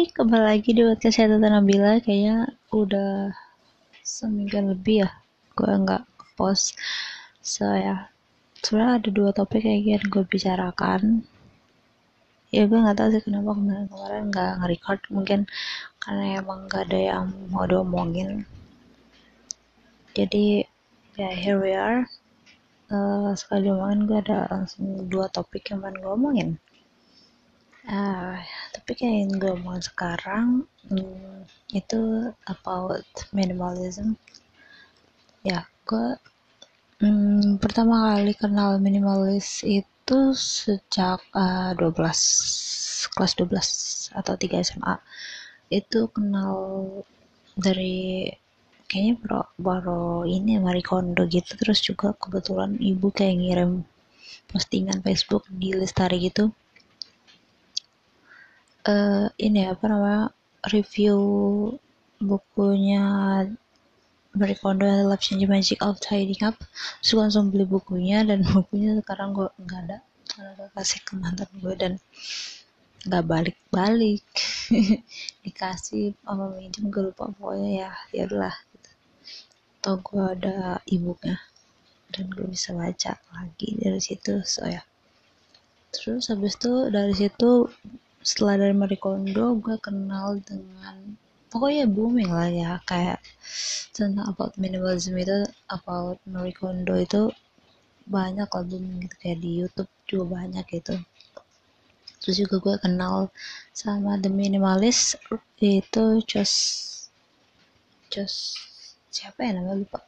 Kembali lagi di podcast saya Tata Nabila. Kayaknya udah seminggu lebih ya Gue nggak post. So ya. Sebenernya ada dua topik yang ingin gue bicarakan. Ya gue nggak tahu sih kenapa kemarin-kemarin nggak nge-record. Mungkin karena emang nggak ada yang mau diomongin. Jadi ya here we are. Uh, Sekali diomongin gue ada langsung dua topik yang pengen gue omongin. Uh, tapi kayak yang gue omongin sekarang hmm, itu about minimalism. Ya, gue hmm, pertama kali kenal minimalis itu sejak uh, 12 kelas 12 atau 3 SMA. Itu kenal dari kayaknya baru, baru ini Marie Kondo gitu terus juga kebetulan ibu kayak ngirim postingan Facebook di listari gitu uh, ini apa namanya review bukunya Marie Kondo Love Change Magic of Tidying Up terus gue langsung beli bukunya dan bukunya sekarang gue nggak ada. Karena gue kasih ke mantan gue dan nggak balik-balik. Dikasih sama minjem gue lupa pokoknya ya ya udah gitu. atau gue ada ebooknya dan gue bisa baca lagi dari situ. So ya. Terus habis itu dari situ setelah dari Marie Kondo gue kenal dengan pokoknya booming lah ya kayak tentang about minimalism itu about Marie Kondo itu banyak lah booming gitu kayak di YouTube juga banyak gitu. Terus juga gue kenal sama The Minimalist itu just just siapa ya namanya lupa.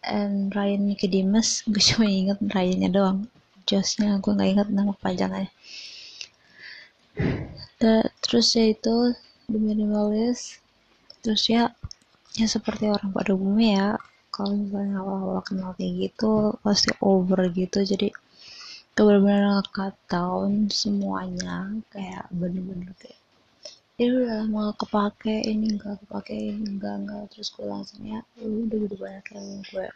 And Ryan Nicodemus gue cuma inget Ryannya doang. Josnya gue nggak inget nama panjangnya terus ya itu the minimalist. Terus ya ya seperti orang pada umumnya ya kalau misalnya awal-awal kenal kayak gitu pasti over gitu. Jadi benar-benar cut down semuanya kayak bener-bener kayak ya udah mau kepake ini enggak kepake ini enggak enggak terus gue langsung ya udah udah banyak yang gue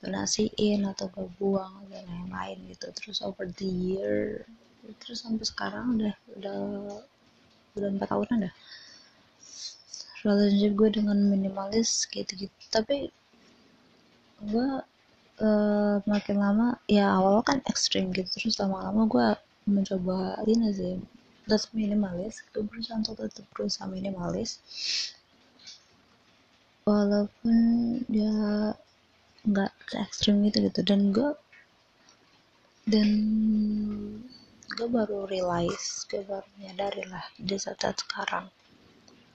donasiin atau gue buang dan lain-lain gitu. Terus over the year terus sampai sekarang udah udah udah empat tahunan dah relationship gue dengan minimalis gitu gitu tapi gue uh, makin lama ya awal kan ekstrim gitu. Terus lama-lama gue mencoba ini sih tetap minimalis gue berusaha untuk tetap berusaha minimalis. Walaupun dia nggak ekstrim gitu gitu dan gue dan gue baru realize gue baru menyadari lah di saat, saat sekarang.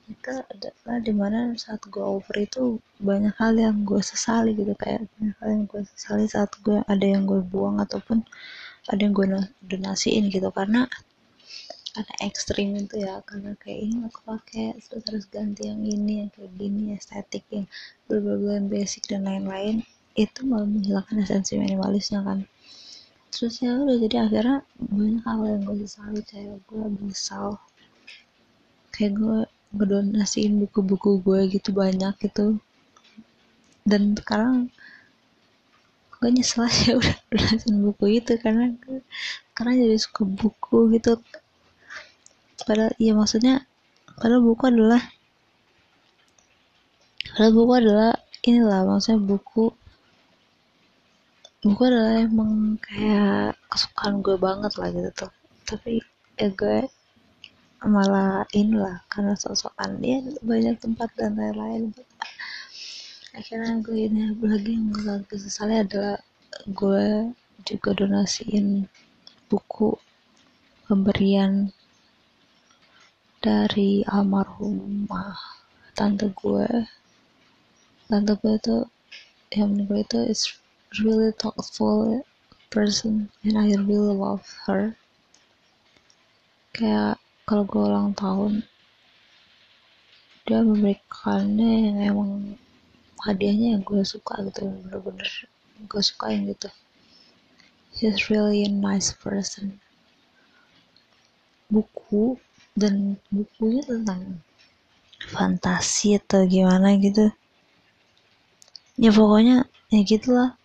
Itu adalah di mana saat gue over itu banyak hal yang gue sesali gitu kayak banyak hal yang gue sesali saat gue ada yang gue buang ataupun ada yang gue donasiin gitu. Karena ada ekstrim itu ya karena kayak ini aku pakai terus harus ganti yang ini yang kayak gini estetik yang berbeda basic dan lain-lain. Itu malah menghilangkan esensi minimalisnya kan terus ya udah jadi akhirnya banyak hal yang gue sesali kayak gue menyesal kayak gue ngedonasiin buku-buku gue gitu banyak gitu dan sekarang gue nyesel aja udah donasiin buku itu karena karena jadi suka buku gitu padahal iya maksudnya padahal buku adalah padahal buku adalah inilah maksudnya buku buku adalah emang kayak kesukaan gue banget lah gitu tuh. Tapi ya gue malah inilah karena sosokan dia banyak tempat dan lain-lain. Akhirnya gue ini lagi yang gue lagi sesali adalah gue juga donasiin buku pemberian dari almarhumah tante gue tante gue tuh yang meninggal itu is really thoughtful person and I really love her. Kayak kalau gue ulang tahun dia memberikannya yang emang hadiahnya yang gue suka gitu bener-bener gue sukain gitu. He's really a nice person. Buku dan bukunya tentang fantasi atau gimana gitu. Ya pokoknya ya gitulah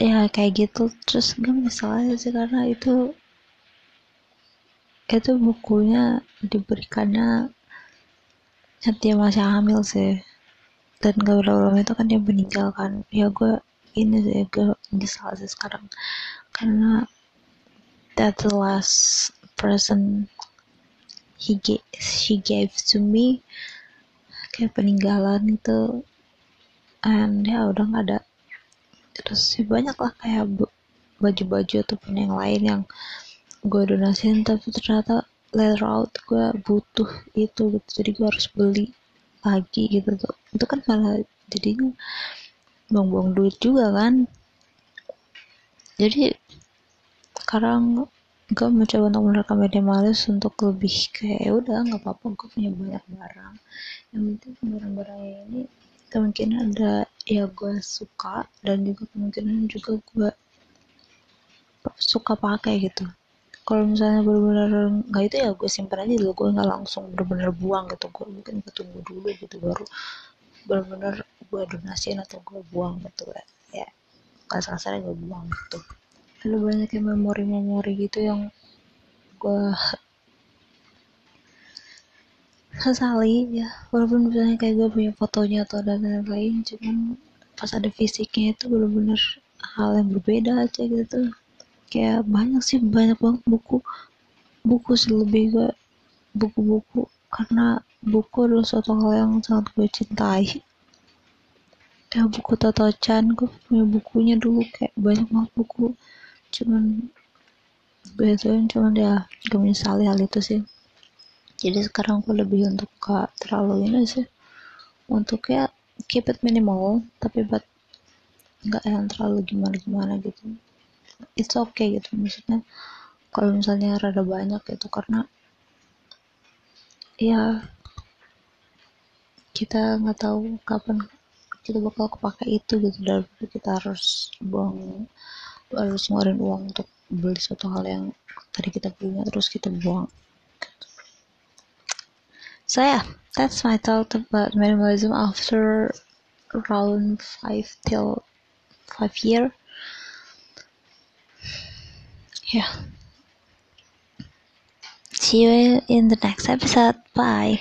ya kayak gitu. Terus gue menyesal aja sih karena itu itu bukunya diberikannya saat dia masih hamil sih. Dan gak lama itu kan dia meninggal kan. Ya gue ini sih gue nyesal sih sekarang. Karena that the last person he gave, she gave to me kayak peninggalan itu. And ya udah nggak ada terus sih banyak lah kayak baju-baju ataupun yang lain yang gue donasiin tapi ternyata later out gue butuh itu gitu. Jadi gue harus beli lagi gitu tuh. Itu kan malah jadinya buang-buang duit juga kan. Jadi sekarang gue mencoba untuk menerapkan minimalis untuk lebih kayak ya udah nggak apa-apa gue punya banyak barang. Yang penting barang-barang ini kemungkinan ada ya gue suka dan juga kemungkinan juga gue suka pakai gitu. Kalau misalnya benar-benar nggak itu ya gue simpan aja dulu. Gue nggak langsung benar-benar buang gitu. Gue mungkin gue tunggu dulu gitu baru benar-benar gue donasiin atau gue buang gitu ya ya kasar-kasarnya gue buang gitu. Ada banyak yang memori-memori gitu yang gue sesali ya. Walaupun misalnya kayak gue punya fotonya atau dan lain-lain cuman pas ada fisiknya itu benar-benar hal yang berbeda aja gitu. Kayak banyak sih banyak banget buku. Buku sih lebih ke buku-buku karena buku adalah suatu hal yang sangat gue cintai. Ya buku Toto Chan gue punya bukunya dulu kayak banyak banget buku. Cuman gue tuh cuman ya gue menyesali hal itu sih jadi sekarang gue lebih untuk gak terlalu ini sih. Untuk ya keep it minimal tapi buat nggak yang terlalu gimana gimana gitu. It's okay gitu maksudnya kalau misalnya rada banyak gitu karena ya kita nggak tahu kapan kita bakal kepake itu gitu dan kita harus buang harus ngeluarin uang untuk beli suatu hal yang tadi kita punya terus kita buang so yeah that's my thought about minimalism after around five till five year. Yeah. See you in the next episode. Bye